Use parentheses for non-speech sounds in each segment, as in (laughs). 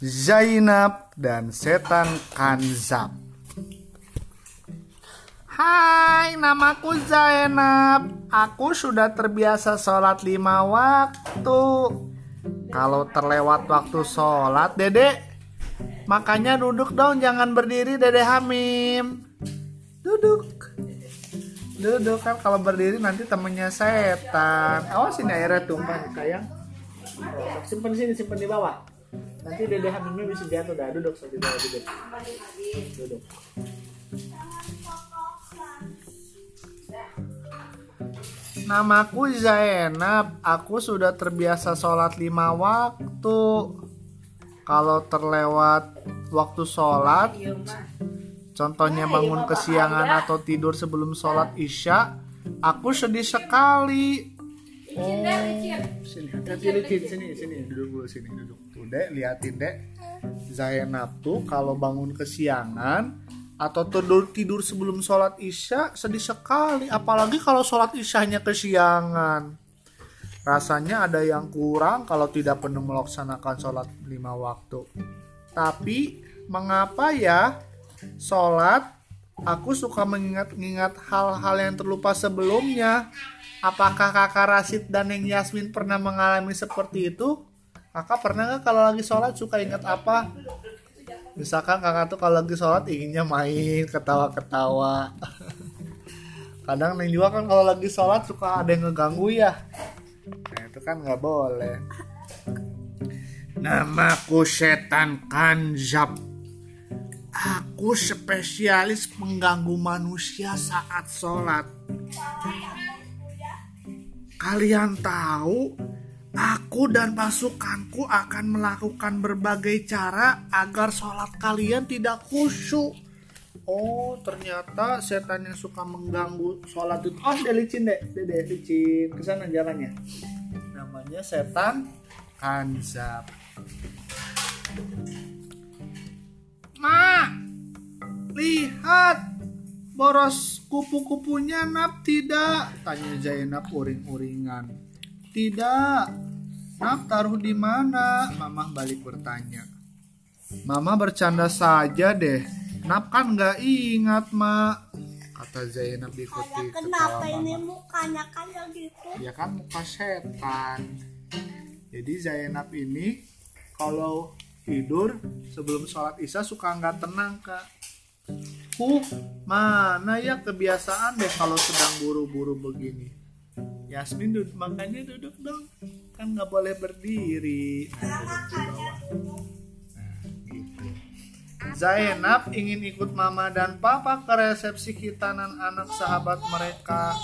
Zainab dan setan Kanzab. Hai, namaku Zainab. Aku sudah terbiasa sholat lima waktu. Kalau terlewat waktu sholat, dedek, makanya duduk dong, jangan berdiri, dedek Hamim. Duduk. Duduk kan kalau berdiri nanti temennya setan. Awas ini airnya tumpah, sayang. Simpan sini, simpan di bawah. Nanti dede hamilnya bisa jatuh dah. Duduk di bawah duduk. Duduk. Namaku Zainab. Aku sudah terbiasa sholat lima waktu. Kalau terlewat waktu sholat, contohnya bangun kesiangan atau tidur sebelum sholat isya, aku sedih sekali. Oh, sini, hati licin sini, sini, duduk dulu sini, duduk. Dek, liatin dek. Zainab tuh kalau bangun kesiangan atau tidur tidur sebelum sholat isya sedih sekali, apalagi kalau sholat isyanya kesiangan. Rasanya ada yang kurang kalau tidak penuh melaksanakan sholat lima waktu. Tapi mengapa ya sholat aku suka mengingat-ingat hal-hal yang terlupa sebelumnya? Apakah kakak Rasid dan Neng Yasmin pernah mengalami seperti itu? Kakak pernah nggak kalau lagi sholat suka ingat apa? Misalkan kakak tuh kalau lagi sholat inginnya main, ketawa-ketawa. (laughs) Kadang Neng juga kan kalau lagi sholat suka ada yang ngeganggu ya. Nah itu kan nggak boleh. Namaku Setan Kanjab. Aku spesialis mengganggu manusia saat sholat. Kalian tahu, aku dan pasukanku akan melakukan berbagai cara agar sholat kalian tidak khusyuk. Oh, ternyata setan yang suka mengganggu sholat itu. Oh, dia licin deh, deh licin. Ke sana jalannya. Namanya setan kanzab. Ma, lihat boros kupu-kupunya Nap tidak? Tanya Zainab uring-uringan. Tidak. Nap taruh di mana? Mama balik bertanya. Mama bercanda saja deh. Nap kan nggak ingat, Ma. Kata Zainab ikuti Kenapa ketawa ini Mama. mukanya kayak gitu? Ya kan muka setan. Jadi Zainab ini kalau tidur sebelum sholat isya suka nggak tenang kak. Huh, mana ya kebiasaan deh kalau sedang buru-buru begini. Yasmin duduk, makanya duduk dong. Kan nggak boleh berdiri. Nah, duduk di bawah. Nah, gitu. Zainab ingin ikut mama dan papa ke resepsi hitanan anak sahabat mereka.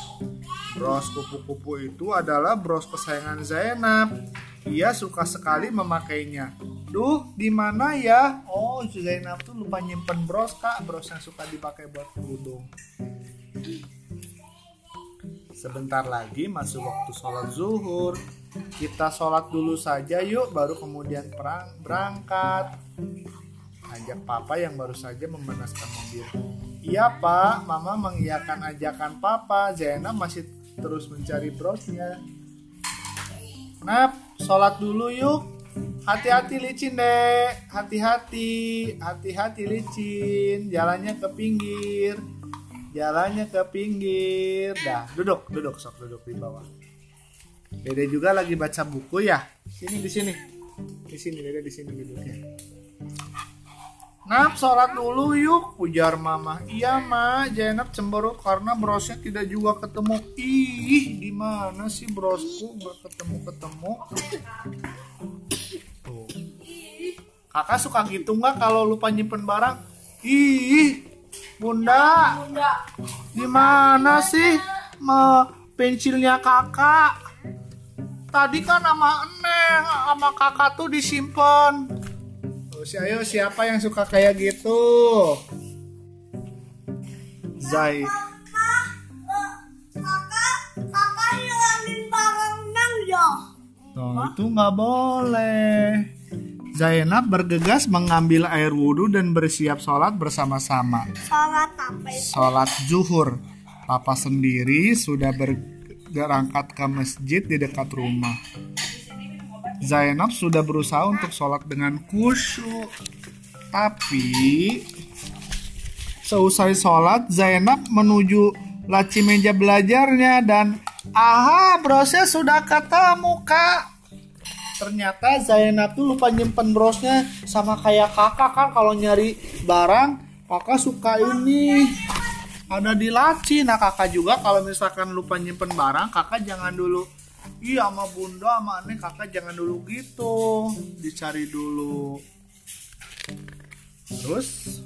Bros kupu-kupu itu adalah bros kesayangan Zainab. Ia suka sekali memakainya. Duh, di mana ya? Oh, Zainab tuh lupa nyimpen bros kak, bros yang suka dipakai buat kerudung. Sebentar lagi masuk waktu sholat zuhur. Kita sholat dulu saja yuk, baru kemudian perang berangkat. Ajak papa yang baru saja memanaskan mobil. Iya pak, mama mengiyakan ajakan papa. Zainab masih terus mencari brosnya. Nap, sholat dulu yuk. Hati-hati licin deh. Hati-hati, hati-hati licin. Jalannya ke pinggir. Jalannya ke pinggir. Dah, duduk, duduk, sok duduk di bawah. Dede juga lagi baca buku ya. Sini di sini. Di sini, Dede di sini duduknya. Nap, sholat dulu yuk, ujar mama. Iya, ma, Zainab cemberut karena brosnya tidak juga ketemu. Ih, di mana sih brosku nggak ketemu-ketemu? Tuh. Kakak suka gitu nggak kalau lupa nyimpen barang? Ih, bunda, di mana sih me pensilnya kakak? Tadi kan sama Neng, sama kakak tuh disimpan. Oh, si ayo siapa yang suka kayak gitu? Zai. Eh, ya? Tuh, itu nggak boleh. Zainab bergegas mengambil air wudhu dan bersiap sholat bersama-sama. Sholat apa itu? Sholat zuhur. Papa sendiri sudah berangkat ke masjid di dekat rumah. Zainab sudah berusaha untuk sholat dengan khusyuk. Tapi seusai sholat Zainab menuju laci meja belajarnya dan aha brosnya sudah ketemu kak. Ternyata Zainab tuh lupa nyimpen brosnya sama kayak kakak kan kalau nyari barang kakak suka ini ada di laci. Nah kakak juga kalau misalkan lupa nyimpen barang kakak jangan dulu Iya sama bunda sama aneh kakak jangan dulu gitu. Dicari dulu. Terus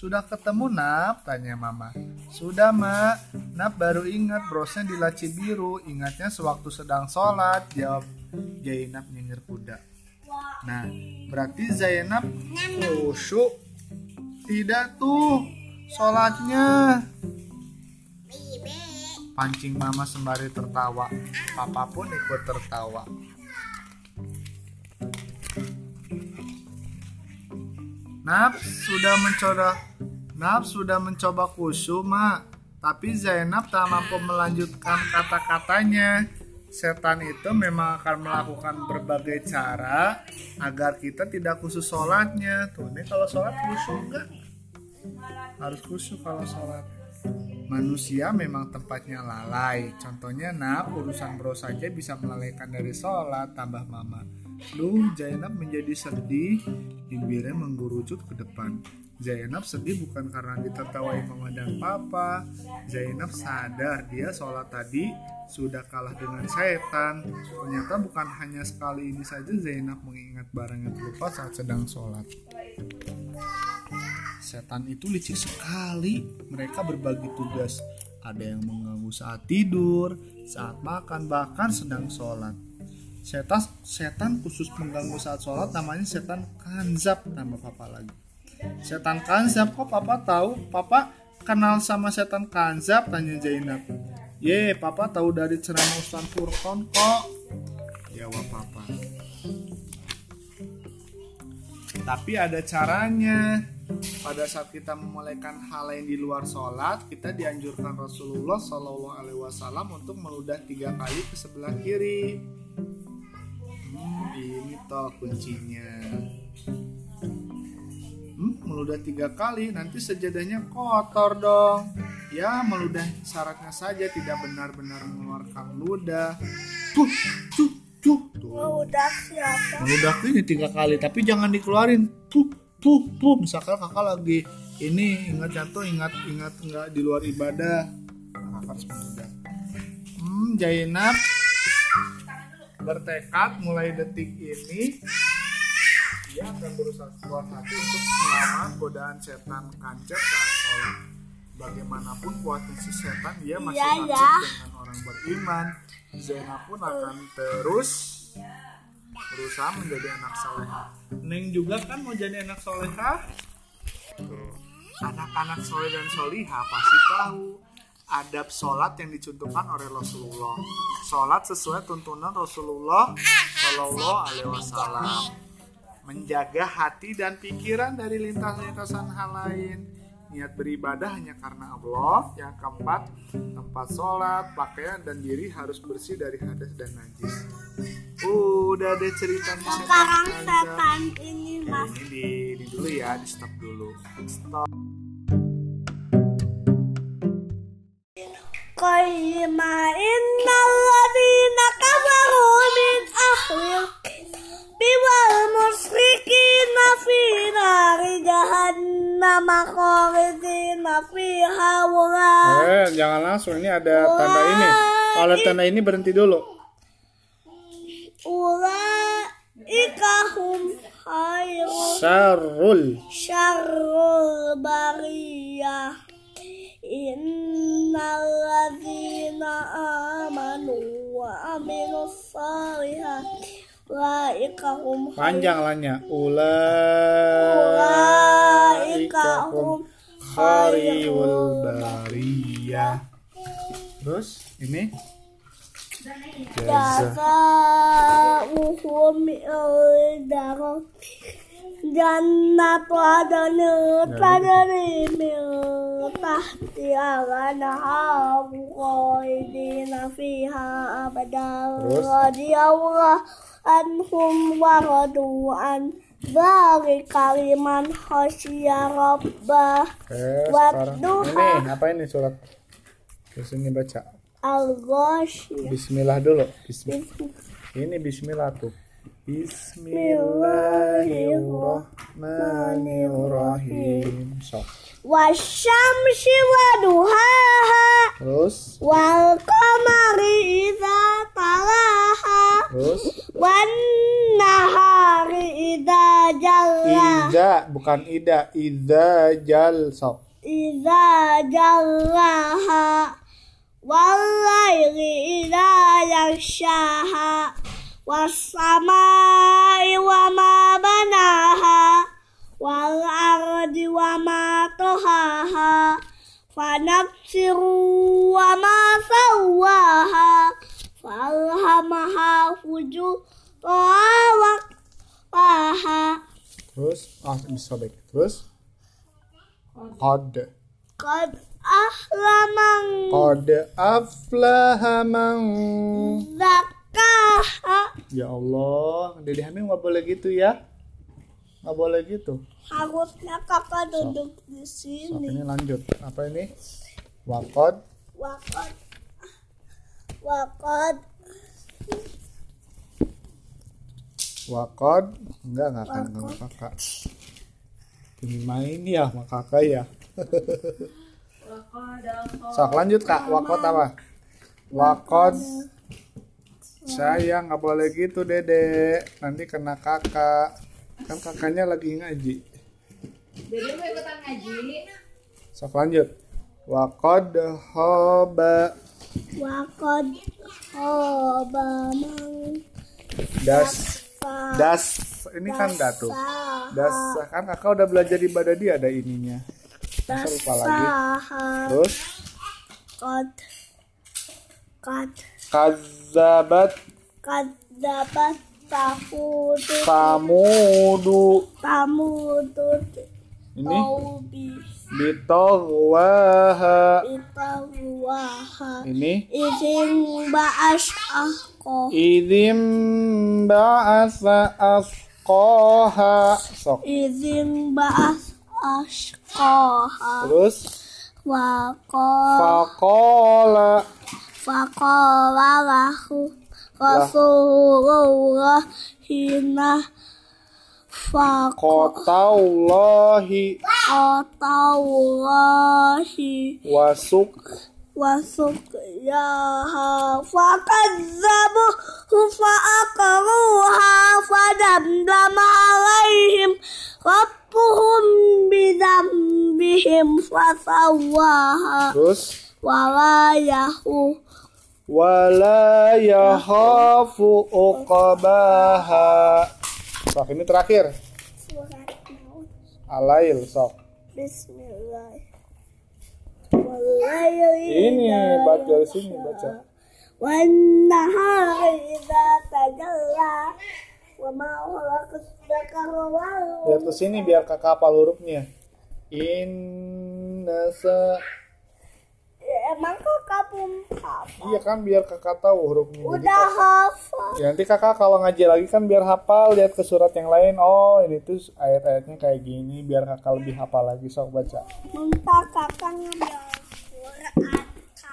Sudah ketemu Nap? Tanya mama. Sudah mak Nap baru ingat brosnya di laci biru. Ingatnya sewaktu sedang sholat Jawab Zainab nyinyir kuda. Nah berarti Zainab khusyuk. Tidak tuh Sholatnya Pancing mama sembari tertawa. Papa pun ikut tertawa. Naf sudah mencoba Naf sudah mencoba khusyuk, Mak. Tapi Zainab tak mampu melanjutkan kata-katanya. Setan itu memang akan melakukan berbagai cara agar kita tidak khusus sholatnya. Tuh, ini kalau sholat khusyuk enggak? Harus khusyuk kalau sholat. Manusia memang tempatnya lalai. Contohnya, nah urusan bro saja bisa melalaikan dari sholat, tambah mama. Duh, Zainab menjadi sedih, bibirnya menggurucut ke depan. Zainab sedih bukan karena ditertawai mama dan papa. Zainab sadar dia sholat tadi sudah kalah dengan setan. Ternyata bukan hanya sekali ini saja Zainab mengingat barang yang terlupa saat sedang sholat. Setan itu licik sekali. Mereka berbagi tugas. Ada yang mengganggu saat tidur, saat makan, bahkan sedang sholat. Setan, setan khusus mengganggu saat sholat namanya setan kanzab nama papa lagi. Setan kanzab kok papa tahu? Papa kenal sama setan kanzab tanya Zainab. Ye, papa tahu dari ceramah Ustaz Furqon kok. Jawab papa. Tapi ada caranya. Pada saat kita memulaikan hal lain di luar sholat, kita dianjurkan Rasulullah Shallallahu Alaihi Wasallam untuk meludah tiga kali ke sebelah kiri. Hmm, ini toh kuncinya. Hmm, meludah tiga kali, nanti sejadahnya kotor dong. Ya, meludah syaratnya saja tidak benar-benar mengeluarkan ludah. Tuh, tuh, tuh, tuh. Udah siapa? Meludah ini tiga kali, tapi jangan dikeluarin. Tuh, tuh, tuh. Misalkan kakak lagi ini ingat jatuh, ingat ingat nggak di luar ibadah, kakak harus meludah. Hmm, Zainab bertekad mulai detik ini dia akan berusaha kuat hati untuk melawan godaan setan kancet saat sholat. Bagaimanapun kuatnya si setan, dia masih Iya, takut ya. dengan orang beriman. Zainab pun akan terus berusaha menjadi anak soleha. Neng juga kan mau jadi anak soleha. Anak-anak soleh dan soliha pasti tahu adab sholat yang dicontohkan oleh Rasulullah. Sholat sesuai tuntunan Rasulullah Shallallahu Alaihi Wasallam. Menjaga hati dan pikiran dari lintas-lintasan hal lain niat beribadah hanya karena Allah. Yang keempat, tempat sholat, pakaian, dan diri harus bersih dari hadas dan najis. Udah deh cerita Sekarang setan ini mas. Ini di, di dulu ya, di stop dulu. Stop. Kau main Eh, jangan langsung ini ada tanda ini. kalau tanda ini berhenti dulu. Ulaikahum khairul syarrul syarrul bariyah. Innalladzina amanu wa amilus salihati ulaikahum panjang lahnya ula anfusakum khairul bariyah. Terus ini jazaa'uhum ildarok jannatu adnil tadri min tahti al-anhar khalidina fiha abada radiyallahu anhum wa radu anhum waradu an dzalika liman khasyiya rabbah Oke, Wadduha. sekarang ini apa ini surat? Di sini baca. al-ghasyiyah Bismillah dulu. Bismillah. Ini Bismillah tuh. Bismillahirrahmanirrahim. Sok. wasyamsi waduhaha Terus, wal qamari idza talaha terus. wan nahari idza jalla Ida bukan ida. Ida jal sok. idza jallaha wal laili idza yaghshaha was samai wa ma banaha wal ardi wa ma tahaha fanafsiru wa ma sawaha wa taqwaha Terus, ah bisa baik. Terus. Qad. qad ahlaman Qad aflaha man. zakaha Ya Allah, Dede Hamil nggak boleh gitu ya. Nggak boleh gitu. harusnya kakak duduk di Sok sini ini lanjut. Apa ini? Wakod. wakad wakad Wakod. Enggak, nggak akan sama kakak. Ini main ya sama kakak ya. Sok lanjut kak. Wakod apa? Wakod. Saya nggak boleh gitu dede. Nanti kena kakak. Kan kakaknya lagi ngaji. Dede mau ikutan ngaji. Sok lanjut. Wakod hoba wakad hoba mang das das. Ini kan datu. Das kan kakak udah belajar di badadi ada ininya. Masa lupa lagi? Terus? Kad kad kazabat. Tahu samudu kamu tuh ini tahu bi bitogwaha itawaha ini? Izin baas aku idim ba'asa asqaha sok. Izin baas askoha terus? Wako faqala fakola lahu rasulullah hina Kotallahi Kotallahi Wasuk. Wasuk. Yaha. Fakazzabuhu Faakaruha. Fadamdama alaihim. Rabbuhum bidambihim. Fasawaha. Terus? Walayahu. Wala Yahafu uqabaha. Sof ini terakhir. Alail, Sof. Bismillah. Ini baca di sini baca. Wanahari Lihat ke sini biar kakak apa hurufnya. Inna sa Emang kakak belum hafal? iya kan biar kakak tahu hurufnya Udah hafal. Ya, nanti kakak kalau ngaji lagi kan biar hafal lihat ke surat yang lain oh ini tuh ayat-ayatnya kayak gini biar kakak lebih hafal lagi sok baca Minta kakak ngambil Quran.